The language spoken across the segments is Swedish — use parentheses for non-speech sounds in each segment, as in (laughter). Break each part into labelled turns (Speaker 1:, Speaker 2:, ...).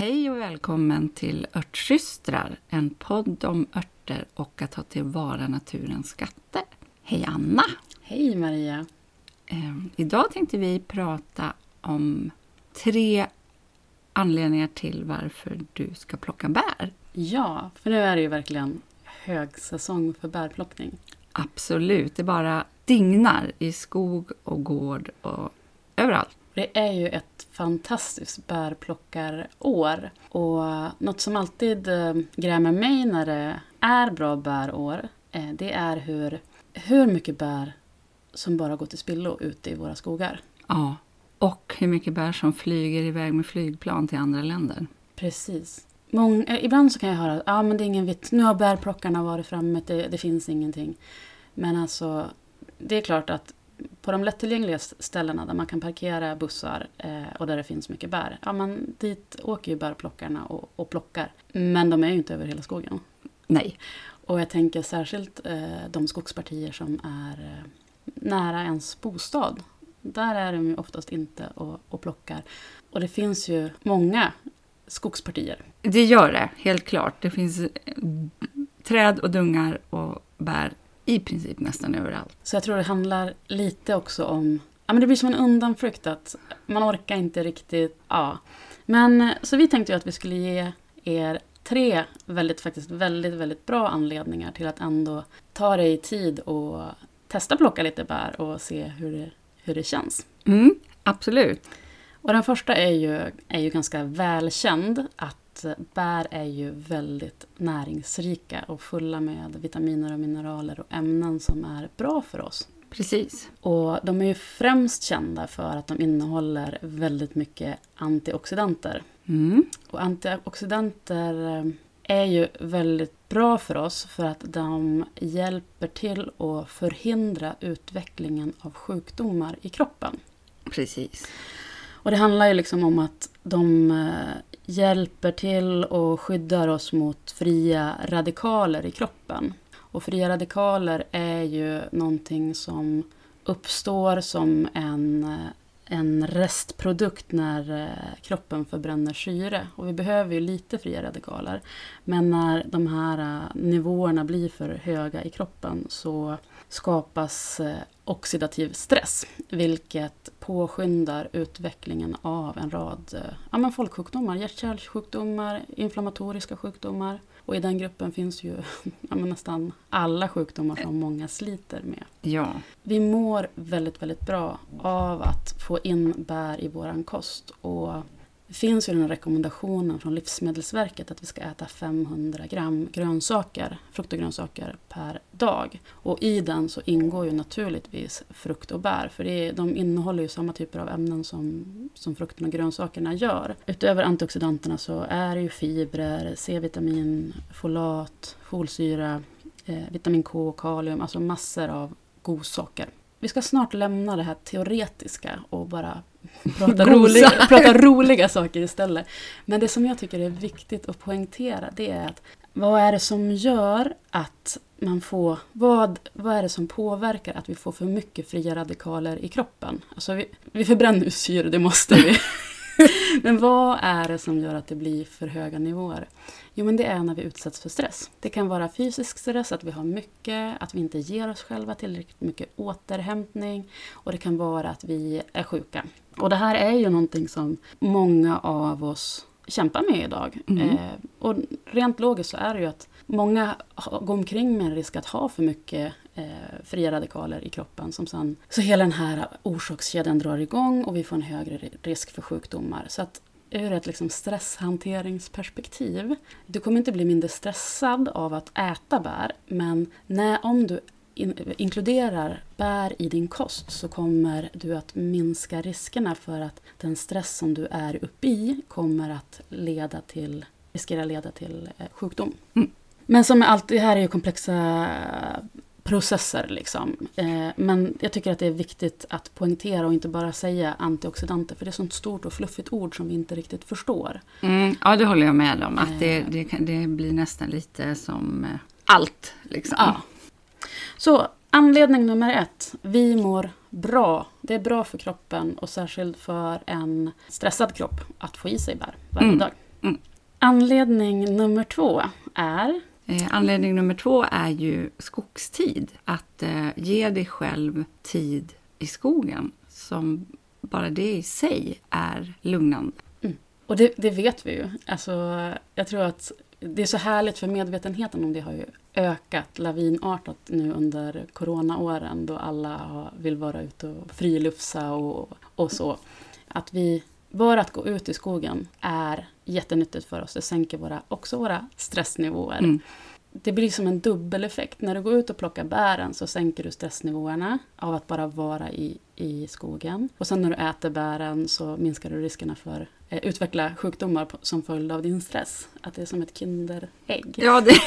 Speaker 1: Hej och välkommen till Örtsystrar, en podd om örter och att ta tillvara naturens skatter. Hej Anna!
Speaker 2: Hej Maria!
Speaker 1: Eh, idag tänkte vi prata om tre anledningar till varför du ska plocka bär.
Speaker 2: Ja, för nu är det ju verkligen högsäsong för bärplockning.
Speaker 1: Absolut, det bara dignar i skog och gård och överallt.
Speaker 2: Det är ju ett fantastiskt bärplockarår. Och något som alltid eh, grämer mig när det är bra bärår, eh, det är hur, hur mycket bär som bara går till spillo ute i våra skogar.
Speaker 1: Ja, och hur mycket bär som flyger iväg med flygplan till andra länder.
Speaker 2: Precis. Mång, eh, ibland så kan jag höra att ah, men det är ingen vitt. nu har bärplockarna varit framme, det, det finns ingenting. Men alltså, det är klart att på de lättillgängliga ställena där man kan parkera bussar eh, och där det finns mycket bär, ja men dit åker ju bärplockarna och, och plockar. Men de är ju inte över hela skogen.
Speaker 1: Nej.
Speaker 2: Och jag tänker särskilt eh, de skogspartier som är eh, nära ens bostad. Där är de ju oftast inte och, och plockar. Och det finns ju många skogspartier.
Speaker 1: Det gör det, helt klart. Det finns eh, träd och dungar och bär i princip nästan överallt.
Speaker 2: Så jag tror det handlar lite också om... Ja, men det blir som en undanflykt att man orkar inte riktigt... Ja. Men så vi tänkte ju att vi skulle ge er tre väldigt, faktiskt väldigt, väldigt bra anledningar till att ändå ta dig tid och testa plocka lite bär och se hur det, hur det känns.
Speaker 1: Mm, absolut.
Speaker 2: Och den första är ju, är ju ganska välkänd, att bär är ju väldigt näringsrika och fulla med vitaminer och mineraler och ämnen som är bra för oss.
Speaker 1: Precis.
Speaker 2: Och de är ju främst kända för att de innehåller väldigt mycket antioxidanter.
Speaker 1: Mm.
Speaker 2: Och antioxidanter eh, är ju väldigt bra för oss för att de hjälper till att förhindra utvecklingen av sjukdomar i kroppen.
Speaker 1: Precis.
Speaker 2: Och det handlar ju liksom om att de eh, hjälper till och skyddar oss mot fria radikaler i kroppen. Och fria radikaler är ju någonting som uppstår som en, eh, en restprodukt när eh, kroppen förbränner syre. Och vi behöver ju lite fria radikaler. Men när de här nivåerna blir för höga i kroppen så skapas eh, oxidativ stress, vilket påskyndar utvecklingen av en rad eh, ja, men folksjukdomar, hjärt-kärlsjukdomar, inflammatoriska sjukdomar. Och i den gruppen finns ju (laughs) ja, nästan alla sjukdomar som många sliter med.
Speaker 1: Ja.
Speaker 2: Vi mår väldigt, väldigt bra av att få in bär i våran kost. Och det finns ju den rekommendationen från Livsmedelsverket att vi ska äta 500 gram grönsaker, frukt och grönsaker per dag. Och i den så ingår ju naturligtvis frukt och bär, för det är, de innehåller ju samma typer av ämnen som, som frukten och grönsakerna gör. Utöver antioxidanterna så är det ju fibrer, C-vitamin, folat, folsyra, eh, vitamin K, kalium, alltså massor av godsaker. Vi ska snart lämna det här teoretiska och bara prata, roliga, prata roliga saker istället. Men det som jag tycker är viktigt att poängtera det är att vad är det som gör att man får... Vad, vad är det som påverkar att vi får för mycket fria radikaler i kroppen? Alltså vi, vi förbränner ju syre, det måste vi. (laughs) men vad är det som gör att det blir för höga nivåer? Jo, men det är när vi utsätts för stress. Det kan vara fysisk stress, att vi har mycket, att vi inte ger oss själva tillräckligt mycket återhämtning och det kan vara att vi är sjuka. Och det här är ju någonting som många av oss kämpar med idag. Mm. Eh, och rent logiskt så är det ju att många går omkring med en risk att ha för mycket eh, fria radikaler i kroppen. Som sen, så hela den här orsakskedjan drar igång och vi får en högre risk för sjukdomar. Så att ur ett liksom stresshanteringsperspektiv, du kommer inte bli mindre stressad av att äta bär, men när, om du in, inkluderar bär i din kost så kommer du att minska riskerna för att den stress som du är uppe i kommer att leda till, riskera leda till eh, sjukdom. Mm. Men som allt, det här är ju komplexa processer. Liksom. Eh, men jag tycker att det är viktigt att poängtera och inte bara säga antioxidanter. För det är ett sånt stort och fluffigt ord som vi inte riktigt förstår.
Speaker 1: Mm, ja, det håller jag med om. Att det, eh. det, det blir nästan lite som allt. Liksom.
Speaker 2: Ja. Så anledning nummer ett. Vi mår bra. Det är bra för kroppen och särskilt för en stressad kropp att få i sig bär varje mm. dag.
Speaker 1: Mm.
Speaker 2: Anledning nummer två är
Speaker 1: Eh, anledning nummer två är ju skogstid. Att eh, ge dig själv tid i skogen. Som bara det i sig är lugnande.
Speaker 2: Och det, det vet vi ju. Alltså, jag tror att det är så härligt för medvetenheten om det har ju ökat lavinartat nu under coronaåren då alla vill vara ute och frilufsa och, och så. Att vi, bara att gå ut i skogen är jättenyttigt för oss. Det sänker våra, också våra stressnivåer.
Speaker 1: Mm.
Speaker 2: Det blir som en dubbeleffekt. När du går ut och plockar bären så sänker du stressnivåerna av att bara vara i, i skogen. Och sen när du äter bären så minskar du riskerna för eh, utveckla sjukdomar som följd av din stress. Att det är som ett Kinderägg.
Speaker 1: Ja, det... (laughs)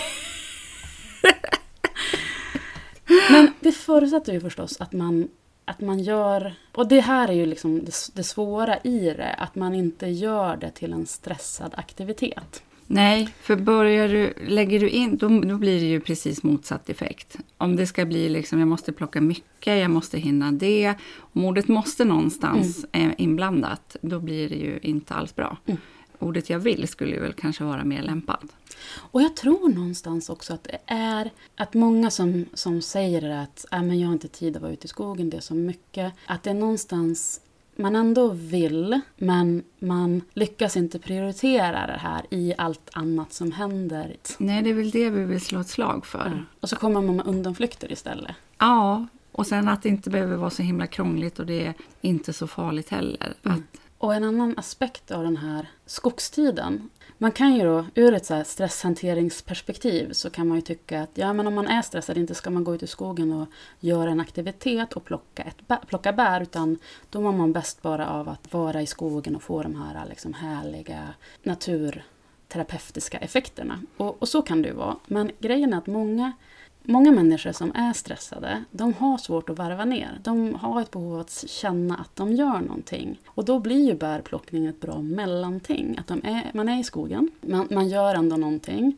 Speaker 2: Men det förutsätter ju förstås att man, att man gör... Och det här är ju liksom det, det svåra i det. Att man inte gör det till en stressad aktivitet.
Speaker 1: Nej, för börjar du, lägger du in, då, då blir det ju precis motsatt effekt. Om det ska bli liksom, jag måste plocka mycket, jag måste hinna det. Om ordet måste någonstans är inblandat, då blir det ju inte alls bra.
Speaker 2: Mm.
Speaker 1: Ordet jag vill skulle väl kanske vara mer lämpat.
Speaker 2: Och jag tror någonstans också att det är att många som, som säger att äh, men jag har inte tid att vara ute i skogen, det är så mycket. Att det är någonstans man ändå vill, men man lyckas inte prioritera det här i allt annat som händer.
Speaker 1: Nej, det är väl det vi vill slå ett slag för.
Speaker 2: Och så kommer man med undanflykter istället.
Speaker 1: Ja, och sen att det inte behöver vara så himla krångligt och det är inte så farligt heller.
Speaker 2: Mm.
Speaker 1: Att,
Speaker 2: och en annan aspekt av den här skogstiden. Man kan ju då, ur ett så här stresshanteringsperspektiv, så kan man ju tycka att ja, men om man är stressad, inte ska man gå ut i skogen och göra en aktivitet och plocka, ett bär, plocka bär, utan då mår man bäst bara av att vara i skogen och få de här liksom härliga naturterapeutiska effekterna. Och, och så kan det ju vara. Men grejen är att många Många människor som är stressade, de har svårt att varva ner. De har ett behov av att känna att de gör någonting. Och då blir ju bärplockning ett bra mellanting. Att de är, man är i skogen, man, man gör ändå någonting.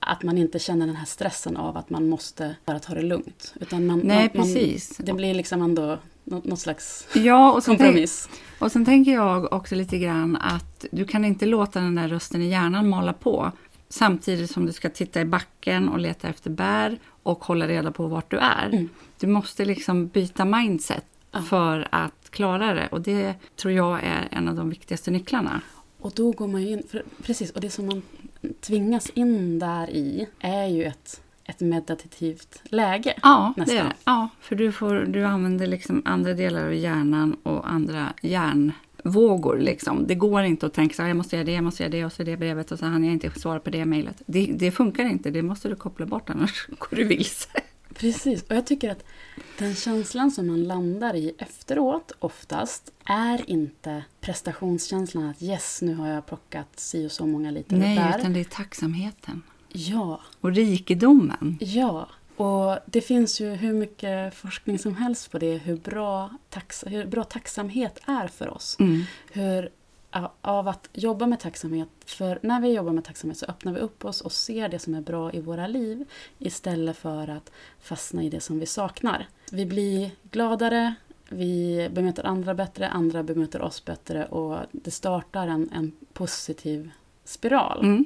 Speaker 2: Att man inte känner den här stressen av att man måste bara ta det lugnt. Utan man,
Speaker 1: nej,
Speaker 2: man,
Speaker 1: precis.
Speaker 2: Det blir liksom ändå något, något slags
Speaker 1: ja, och så tänk,
Speaker 2: kompromiss.
Speaker 1: Och sen tänker jag också lite grann att du kan inte låta den där rösten i hjärnan mala på samtidigt som du ska titta i backen och leta efter bär och hålla reda på vart du är.
Speaker 2: Mm.
Speaker 1: Du måste liksom byta mindset
Speaker 2: Ja.
Speaker 1: för att klara det och det tror jag är en av de viktigaste nycklarna.
Speaker 2: Och då går man ju in, för, precis, och det som man tvingas in där i är ju ett, ett meditativt läge.
Speaker 1: Ja, det
Speaker 2: Nästan.
Speaker 1: är det. Ja, för du, får, du använder liksom andra delar av hjärnan och andra hjärnvågor. Liksom. Det går inte att tänka så här, jag måste göra det, jag måste göra det och så det brevet och så hann jag inte svara på det mejlet. Det, det funkar inte, det måste du koppla bort annars (laughs) går du vilse.
Speaker 2: Precis, och jag tycker att den känslan som man landar i efteråt oftast är inte prestationskänslan att yes, nu har jag plockat si och så många liter
Speaker 1: Nej,
Speaker 2: bär.
Speaker 1: utan det är tacksamheten.
Speaker 2: Ja,
Speaker 1: Och rikedomen.
Speaker 2: ja. Och det finns ju hur mycket forskning som helst på det, hur bra, tax, hur bra tacksamhet är för oss.
Speaker 1: Mm.
Speaker 2: hur av att jobba med tacksamhet, för när vi jobbar med tacksamhet så öppnar vi upp oss och ser det som är bra i våra liv istället för att fastna i det som vi saknar. Vi blir gladare, vi bemöter andra bättre, andra bemöter oss bättre och det startar en, en positiv spiral.
Speaker 1: Mm.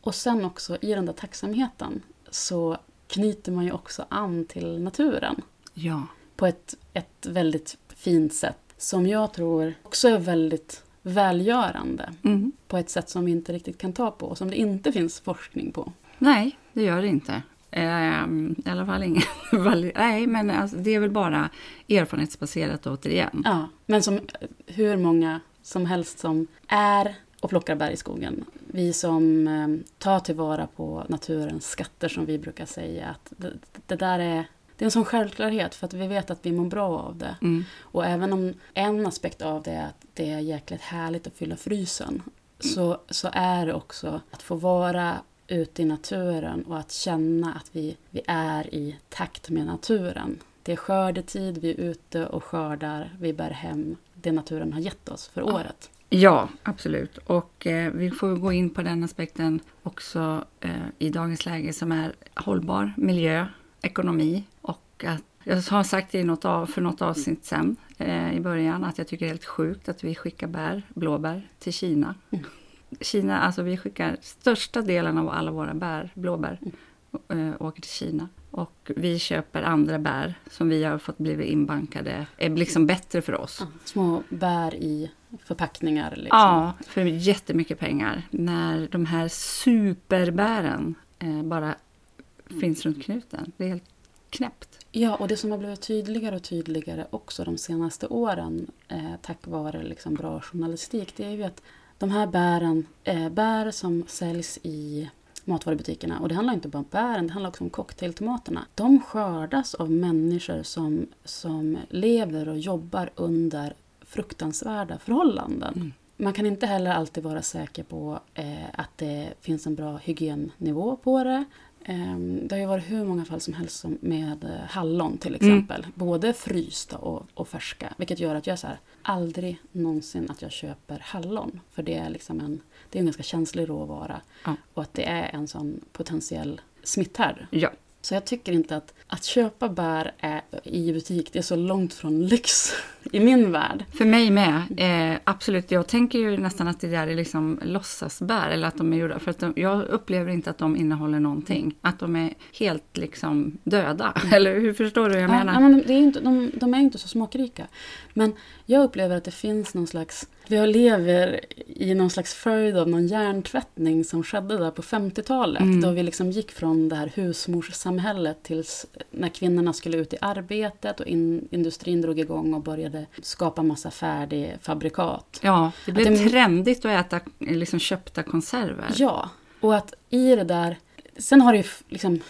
Speaker 2: Och sen också i den där tacksamheten så knyter man ju också an till naturen
Speaker 1: Ja.
Speaker 2: på ett, ett väldigt fint sätt som jag tror också är väldigt välgörande
Speaker 1: Mm.
Speaker 2: på ett sätt som vi inte riktigt kan ta på och som det inte finns forskning på.
Speaker 1: Nej, det gör det inte. Ehm, I alla fall ingen... (laughs) Nej, men alltså, det är väl bara erfarenhetsbaserat återigen.
Speaker 2: Ja, men som hur många som helst som är och plockar bär i skogen. Vi som eh, tar tillvara på naturens skatter som vi brukar säga att det, det där är det är en sån självklarhet för att vi vet att vi mår bra av det.
Speaker 1: Mm.
Speaker 2: Och även om en aspekt av det är att det är jäkligt härligt att fylla frysen så, så är det också att få vara ute i naturen och att känna att vi, vi är i takt med naturen. Det är skördetid, vi är ute och skördar, vi bär hem det naturen har gett oss för året.
Speaker 1: Ja, absolut. Och eh, vi får gå in på den aspekten också eh, i dagens läge som är hållbar miljö, ekonomi och att jag har sagt det i något av, för något avsnitt sen eh, i början att jag tycker det är helt sjukt att vi skickar bär, blåbär till Kina.
Speaker 2: Mm.
Speaker 1: Kina, alltså vi skickar största delen av alla våra bär, blåbär, mm. åker till Kina. Och vi köper andra bär som vi har fått blivit inbankade, är liksom bättre för oss. Ja,
Speaker 2: små bär i förpackningar? Liksom.
Speaker 1: Ja, för jättemycket pengar. När de här superbären eh, bara finns runt knuten. Det är helt knäppt.
Speaker 2: Ja, och det som har blivit tydligare och tydligare också de senaste åren eh, tack vare liksom bra journalistik, det är ju att de här bären, eh, bär som säljs i matvarubutikerna, och det handlar inte bara om bären, det handlar också om cocktailtomaterna. De skördas av människor som, som lever och jobbar under fruktansvärda förhållanden. Mm. Man kan inte heller alltid vara säker på eh, att det finns en bra hygiennivå på det. Ehm, det har ju varit hur många fall som helst med eh, hallon till mm. exempel. Mm. Både frysta och, och, färska. Vilket gör att jag så här, aldrig någonsin att jag köper hallon. För det är, liksom en, det är en ganska känslig råvara. Ja. Och att det är en sån potentiell smitthärd.
Speaker 1: Ja.
Speaker 2: Så jag tycker inte att, att köpa bär är, i butik, det är så långt från lyx i min värld.
Speaker 1: För mig med, eh, absolut. Jag tänker ju nästan att det där är liksom låtsasbär, eller att de är gjorda, för att de, jag upplever inte att de innehåller någonting. Att de är helt liksom döda, (laughs) eller hur förstår du vad jag
Speaker 2: ja,
Speaker 1: menar?
Speaker 2: Ja, men det är inte, de, de är inte så smakrika. Men jag upplever att det finns någon slags... Vi lever i någon slags följd av någon hjärntvättning som skedde där på 50-talet. Mm. Då vi liksom gick från det här husmorssamhället tills när kvinnorna skulle ut i arbetet och in, industrin drog igång och började skapa massa färdigfabrikat.
Speaker 1: Ja, det blev det, trendigt att äta liksom köpta konserver.
Speaker 2: Ja, och att i det där... Sen har det ju liksom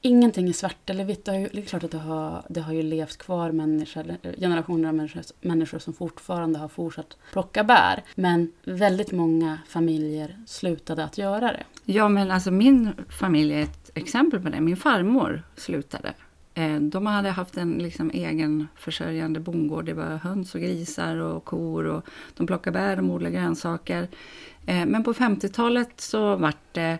Speaker 2: ingenting är svart eller vitt. Det, ju, det är klart att det har, det har ju levt kvar människor, generationer av människor, människor som fortfarande har fortsatt plocka bär. Men väldigt många familjer slutade att göra det.
Speaker 1: Ja, men alltså min familj är ett exempel på det. Min farmor slutade. Eh, de hade haft en liksom egen försörjande bondgård. Det var höns och grisar och kor. Och de plockade bär, och odlade grönsaker. Eh, men på 50-talet så vart det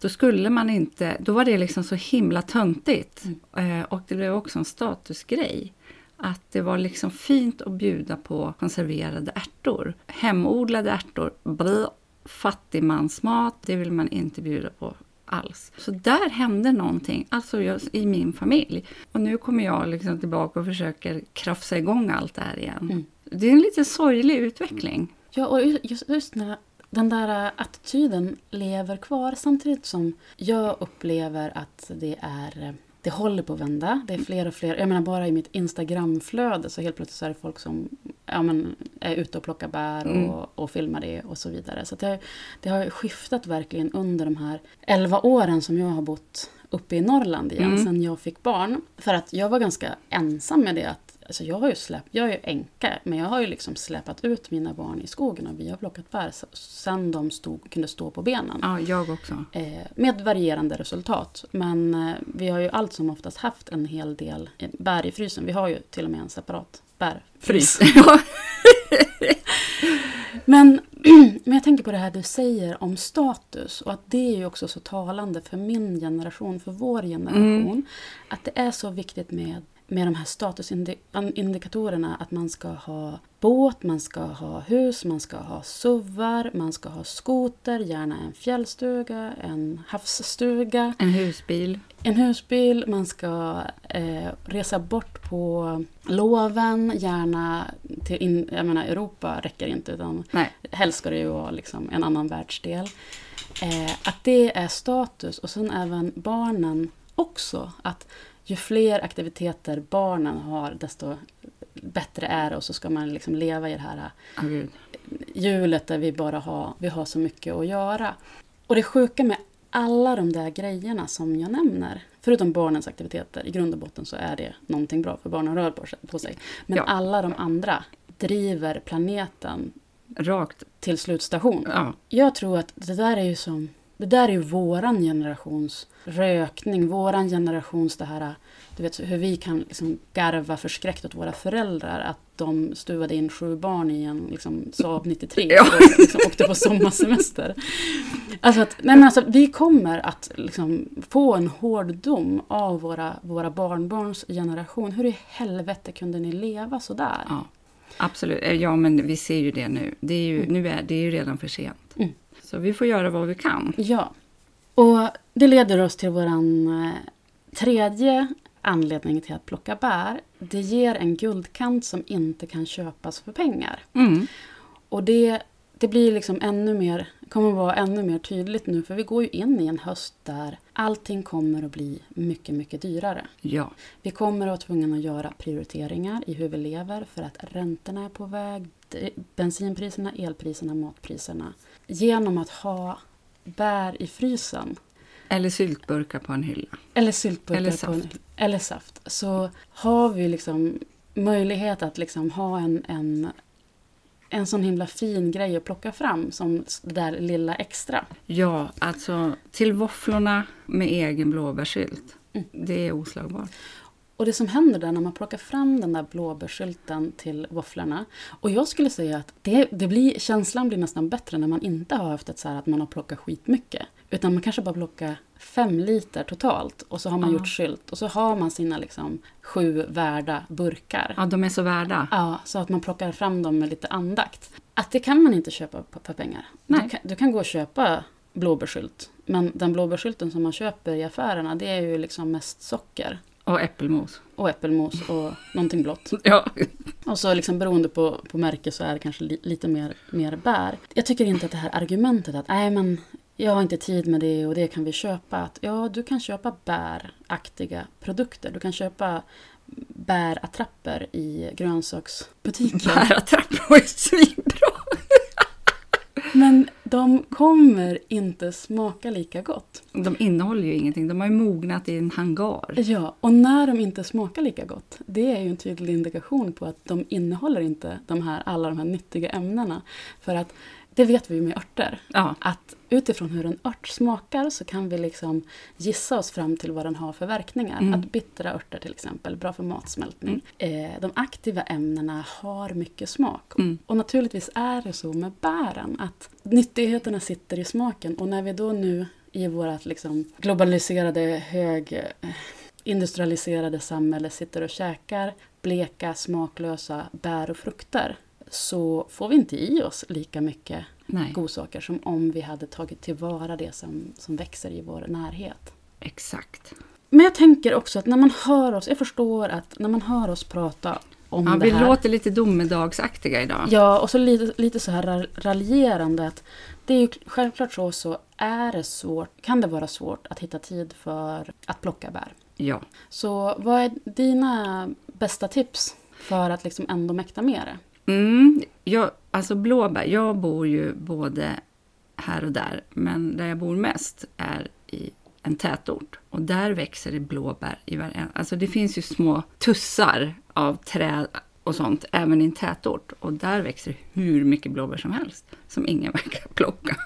Speaker 1: då skulle man inte, då var det liksom så himla töntigt. Mm. Eh, och det blev också en statusgrej. Att det var liksom fint att bjuda på konserverade ärtor. Hemodlade ärtor, blö, fattigmansmat, det vill man inte bjuda på alls. Så där hände någonting, alltså just i min familj. Och nu kommer jag liksom tillbaka och försöker krafsa igång allt det här igen. Mm. Det är en lite sorglig utveckling.
Speaker 2: Ja, och just, just när den där attityden lever kvar samtidigt som jag upplever att det är det håller på att vända. Det är fler och fler. Jag menar bara i mitt Instagramflöde så helt plötsligt så är det folk som ja, men, är ute och plockar bär och, mm. och filmar det och så vidare. Så det, det har skiftat verkligen under de här 11 åren som jag har bott uppe i Norrland igen, mm. sen jag fick barn. För att jag var ganska ensam med det att Alltså jag, har ju släpp, jag är ju änka, men jag har ju liksom släpat ut mina barn i skogen och vi har plockat bär sen de stod, kunde stå på benen.
Speaker 1: Ja, jag också.
Speaker 2: Eh, med varierande resultat. Men eh, vi har ju allt som oftast haft en hel del eh, bär i frysen. Vi har ju till och med en separat bärfrys. (laughs) men, (clears throat) men jag tänker på det här du säger om status och att det är ju också så talande för min generation, för vår generation. Mm. Att det är så viktigt med med de här statusindikatorerna att man ska ha båt, man ska ha hus, man ska ha suvar, man ska ha skoter, gärna en fjällstuga, en havsstuga.
Speaker 1: En husbil.
Speaker 2: En husbil, man ska eh, resa bort på loven, gärna till in, jag menar Europa räcker inte utan Nej. helst ska det ju vara liksom en annan världsdel. Eh, att det är status och sen även barnen också. Att ju fler aktiviteter barnen har, desto bättre är det och så ska man liksom leva i det här hjulet där vi bara har, vi har så mycket att göra. Och det sjuka med alla de där grejerna som jag nämner, förutom barnens aktiviteter, i grund och botten så är det någonting bra för barnen rör på sig. Men ja. alla de andra driver planeten
Speaker 1: rakt
Speaker 2: till slutstation.
Speaker 1: Ja.
Speaker 2: Jag tror att det där är ju som det där är ju våran generations rökning, våran generations det här, du vet hur vi kan liksom garva förskräckt åt våra föräldrar att de stuvade in sju barn i en liksom, Saab 93 ja. och liksom, åkte på sommarsemester. Alltså, att, nej men alltså vi kommer att liksom, få en hård dom av våra, våra barnbarns generation. Hur i helvete kunde ni leva sådär?
Speaker 1: Ja, absolut, ja men vi ser ju det nu. Det är ju, mm. nu är, det är ju redan för sent. Mm. Så vi får göra vad vi kan.
Speaker 2: Ja. Och det leder oss till våran eh, tredje anledning till att plocka bär. Det ger en guldkant som inte kan köpas för pengar.
Speaker 1: Mm.
Speaker 2: Och det, det blir liksom ännu mer, kommer vara ännu mer tydligt nu för vi går ju in i en höst där allting kommer att bli mycket, mycket dyrare.
Speaker 1: Ja.
Speaker 2: Vi kommer att vara tvungna att göra prioriteringar i hur vi lever för att räntorna är på väg, bensinpriserna, elpriserna, matpriserna. Genom att ha bär i frysen
Speaker 1: Eller syltburkar på en hylla.
Speaker 2: eller syltburkar
Speaker 1: Eller
Speaker 2: på en,
Speaker 1: saft.
Speaker 2: eller saft så har vi liksom möjlighet att liksom ha en, en, en sån himla fin grej att plocka fram som det där lilla extra.
Speaker 1: Ja, alltså till våfflorna med egen blåbärssylt.
Speaker 2: Mm.
Speaker 1: Det är oslagbart.
Speaker 2: Och det som händer där när man plockar fram den där blåbärsskylten till våfflorna. Och jag skulle säga att det, det blir, känslan blir nästan bättre när man inte har haft ett så här att man har plockat skitmycket. Utan man kanske bara plockar fem liter totalt och så har man
Speaker 1: Ja.
Speaker 2: gjort sylt. Och så har man sina liksom sju värda burkar.
Speaker 1: Ja, de är så värda.
Speaker 2: Ja, så att man plockar fram dem med lite andakt. Att det kan man inte köpa på- för pengar.
Speaker 1: Nej.
Speaker 2: Du, kan, du kan gå och köpa blåbärsskylt. Men den blåbärsskylten som man köper i affärerna det är ju liksom mest socker.
Speaker 1: Och äppelmos.
Speaker 2: Och äppelmos och någonting blått. (laughs)
Speaker 1: Ja.
Speaker 2: Och så liksom beroende på, på märke så är det kanske li, lite mer, mer bär. Jag tycker inte att det här argumentet att nej men jag har inte tid med det och det kan vi köpa. Att, ja, du kan köpa bäraktiga produkter. Du kan köpa bärattrapper i grönsaksbutiken.
Speaker 1: Bärattrappor är (laughs) svinbra.
Speaker 2: Men de kommer inte smaka lika gott.
Speaker 1: De innehåller ju ingenting. De har ju mognat i en hangar.
Speaker 2: Ja, och när de inte smakar lika gott, det är ju en tydlig indikation på att de innehåller inte de här, alla de här nyttiga ämnena. För att det vet vi ju med örter.
Speaker 1: Ja,
Speaker 2: Att utifrån hur en ört smakar så kan vi liksom gissa oss fram till vad den har för verkningar.
Speaker 1: Mm.
Speaker 2: Att bittra örter till exempel, bra för matsmältning. Eh, de aktiva ämnena har mycket smak.
Speaker 1: Mm.
Speaker 2: Och naturligtvis är det så med bären att nyttigheterna sitter i smaken. Och när vi då nu i vårt liksom globaliserade, hög eh, industrialiserade samhälle sitter och käkar bleka, smaklösa bär och frukter så får vi inte i oss lika mycket
Speaker 1: nej.
Speaker 2: godsaker som om vi hade tagit tillvara det som, som växer i vår närhet.
Speaker 1: Exakt.
Speaker 2: Men jag tänker också att när man hör oss, jag förstår att när man hör oss prata om
Speaker 1: Ja,
Speaker 2: det
Speaker 1: vi
Speaker 2: här.
Speaker 1: låter lite domedagsaktiga idag.
Speaker 2: Ja, och så lite, lite så här ra- raljerande att det är ju självklart så, så är det svårt, kan det vara svårt att hitta tid för att plocka bär.
Speaker 1: Ja.
Speaker 2: Så vad är dina bästa tips för att liksom ändå mäkta med det?
Speaker 1: Mm, jag, alltså blåbär, jag bor ju både här och där, men där jag bor mest är i en tätort. Och där växer det blåbär i varenda... Alltså det finns ju små tussar av träd och sånt även i en tätort. Och där växer det hur mycket blåbär som helst, som ingen (laughs) verkar plocka.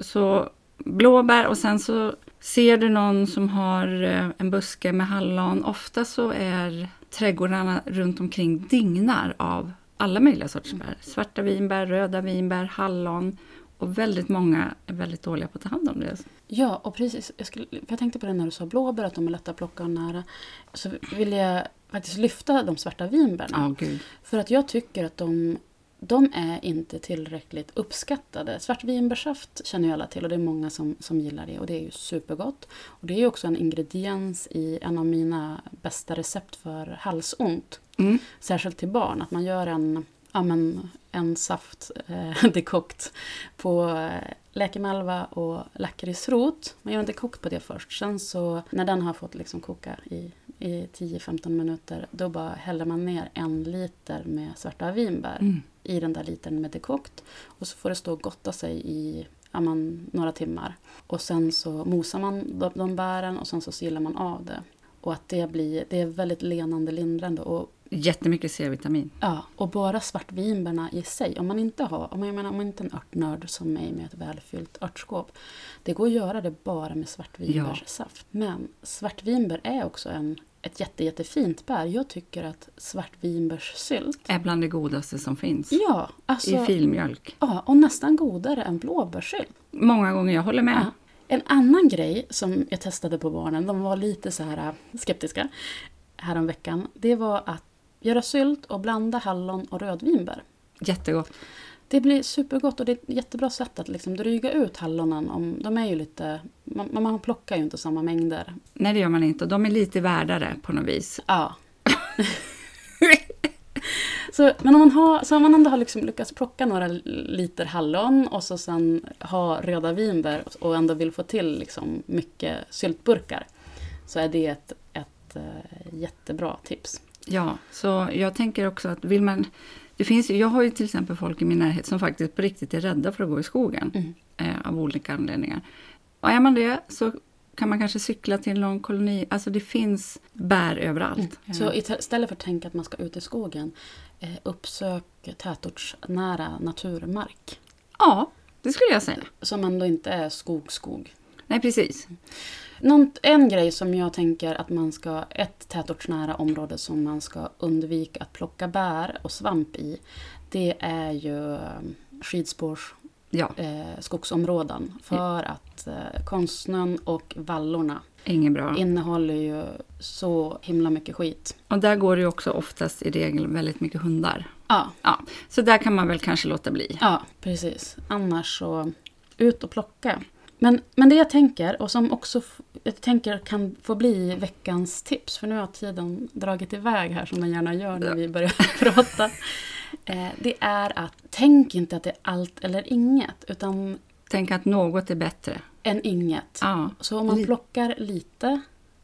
Speaker 1: Så blåbär och sen så ser du någon som har eh, en buske med hallon. Ofta så är trädgårdarna runt omkring dignar av alla möjliga sorters bär. Svarta vinbär, röda vinbär, hallon. Och väldigt många är väldigt dåliga på att ta hand om det.
Speaker 2: Ja, och precis. Jag, skulle, jag tänkte på det när du sa blåbär, att de är lätta att plocka och nära. Så vill jag faktiskt lyfta de svarta vinbärna.
Speaker 1: Gud.
Speaker 2: För att jag tycker att de, de är inte tillräckligt uppskattade. Svartvinbärssaft känner ju alla till och det är många som, som gillar det och det är ju supergott. Och det är ju också en ingrediens i en av mina bästa recept för halsont.
Speaker 1: Mm.
Speaker 2: Särskilt till barn, att man gör en, ja, men, en saft eh, (laughs) dekokt på eh, läkemalva och lakritsrot. Man gör en dekokt på det först. Sen så när den har fått liksom koka i, i 10-15 minuter då bara häller man ner en liter med svarta vinbär
Speaker 1: Mm.
Speaker 2: I den där litern med dekokt. Och så får det stå och gotta sig i ja, man, några timmar. Och sen så mosar man de, de bären och sen så silar man av det. Och att det blir, det är väldigt lenande, lindrande och
Speaker 1: Jättemycket C-vitamin.
Speaker 2: Ja, och bara svartvinbärna i sig. Om man inte har, om man, jag menar, om man inte är en örtnörd som mig med ett välfyllt örtskåp. Det går att göra det bara med svartvinbärssaft. Men svartvinbär är också en, ett jätte, jättefint bär. Jag tycker att svartvinbärssylt,
Speaker 1: Är bland det godaste som finns.
Speaker 2: ja, alltså,
Speaker 1: I filmjölk.
Speaker 2: ja, och nästan godare än blåbärssylt.
Speaker 1: Många gånger, jag håller med.
Speaker 2: Ja. En annan grej som jag testade på barnen, de var lite så här äh, skeptiska häromveckan. Det var att göra sylt och blanda hallon och rödvinbär.
Speaker 1: Jättegott.
Speaker 2: Det blir supergott och det är ett jättebra sätt att liksom dryga ut hallonen. Om, de är ju lite, man, man plockar ju inte samma mängder.
Speaker 1: Nej, det gör man inte. Och de är lite värdare på något vis.
Speaker 2: Ja. (laughs) så, men om man, har, så om man ändå har liksom lyckats plocka några liter hallon och så sen ha röda vinbär och ändå vill få till liksom mycket syltburkar så är det ett, ett äh, jättebra tips.
Speaker 1: Ja, så jag tänker också att vill man... Det finns, jag har ju till exempel folk i min närhet som faktiskt på riktigt är rädda för att gå i skogen mm. eh, av olika anledningar. Och är man det så kan man kanske cykla till någon koloni. Alltså det finns bär överallt.
Speaker 2: Mm. Så istället för att tänka att man ska ut i skogen, eh, uppsök tätortsnära naturmark.
Speaker 1: Ja, det skulle jag säga.
Speaker 2: Som ändå inte är skog-skog.
Speaker 1: Nej, precis.
Speaker 2: Någon, en grej som jag tänker att man ska, ett tätortsnära område som man ska undvika att plocka bär och svamp i, det är ju eh, skidspårs ja. eh, skogsområden. För att eh, konstsnön och vallorna
Speaker 1: Inget bra.
Speaker 2: innehåller ju så himla mycket skit.
Speaker 1: Och där går det ju också oftast i regel väldigt mycket hundar.
Speaker 2: Ja.
Speaker 1: ja. Så där kan man väl kanske låta bli.
Speaker 2: Ja, precis. Annars så ut och plocka. Men, men det jag tänker, och som också jag tänker kan få bli veckans tips, för nu har tiden dragit iväg här som den gärna gör när vi börjar (laughs) prata. Eh, det är att tänk inte att det är allt eller inget, utan
Speaker 1: Tänk att något är bättre.
Speaker 2: Än inget.
Speaker 1: Ja.
Speaker 2: Så om man plockar lite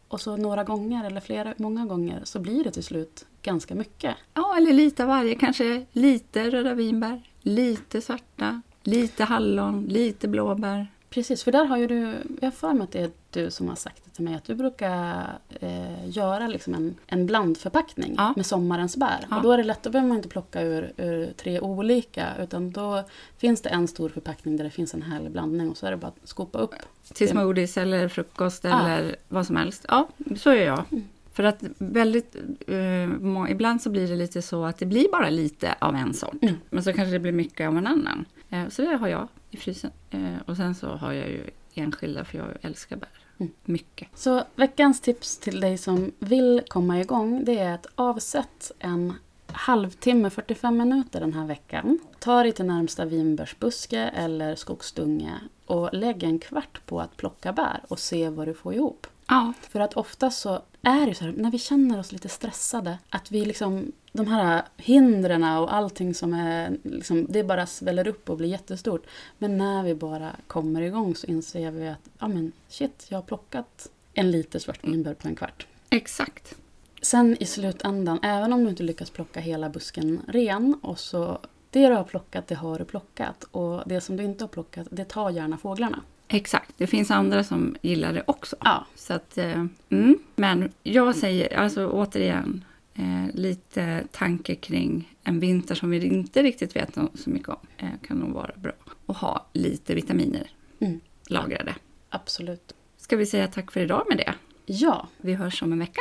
Speaker 2: och så några gånger eller flera, många gånger så blir det till slut ganska mycket.
Speaker 1: Ja, eller lite av varje. Kanske lite röda vinbär, lite svarta, lite hallon, lite blåbär.
Speaker 2: Precis, för där har ju du, jag har för mig att det är du som har sagt det till mig, att du brukar eh, göra liksom en, en blandförpackning ja. med sommarens bär. Ja. Och då är det lätt, då behöver man inte plocka ur, ur, tre olika, utan då finns det en stor förpackning där det finns en härlig blandning och så är det bara att skopa upp.
Speaker 1: Till smoothies eller frukost eller vad som helst. Ja, så gör jag. Mm. För att väldigt, eh, ibland så blir det lite så att det blir bara lite av en sort. Mm. Men så kanske det blir mycket av en annan. Eh, så det har jag i frysen. Eh, och sen så har jag ju enskilda för jag älskar bär. Mm. Mycket.
Speaker 2: Så veckans tips till dig som vill komma igång det är att avsätt en halvtimme, 45 minuter den här veckan. Ta dig till närmsta vinbärsbuske eller skogsdunge och lägg en kvart på att plocka bär och se vad du får ihop.
Speaker 1: Ja.
Speaker 2: För att ofta så är det så här, när vi känner oss lite stressade, att vi liksom, de här hindren och allting som är, liksom, det bara sväller upp och blir jättestort. Men när vi bara kommer igång så inser vi att, ja men shit, jag har plockat en liter svartvinbär på en kvart.
Speaker 1: Exakt.
Speaker 2: Sen i slutändan, även om du inte lyckas plocka hela busken ren, och så det du har plockat, det har du plockat. Och det som du inte har plockat, det tar gärna fåglarna.
Speaker 1: Exakt, det finns andra som gillar det också.
Speaker 2: Ja.
Speaker 1: Så att, eh, mm. Men jag säger, alltså återigen, eh, lite tanke kring en vinter som vi inte riktigt vet så mycket om. Eh, kan nog vara bra att ha lite vitaminer mm. lagrade.
Speaker 2: Absolut.
Speaker 1: Ska vi säga tack för idag med det?
Speaker 2: Ja.
Speaker 1: Vi hörs om en vecka.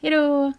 Speaker 2: Hej då!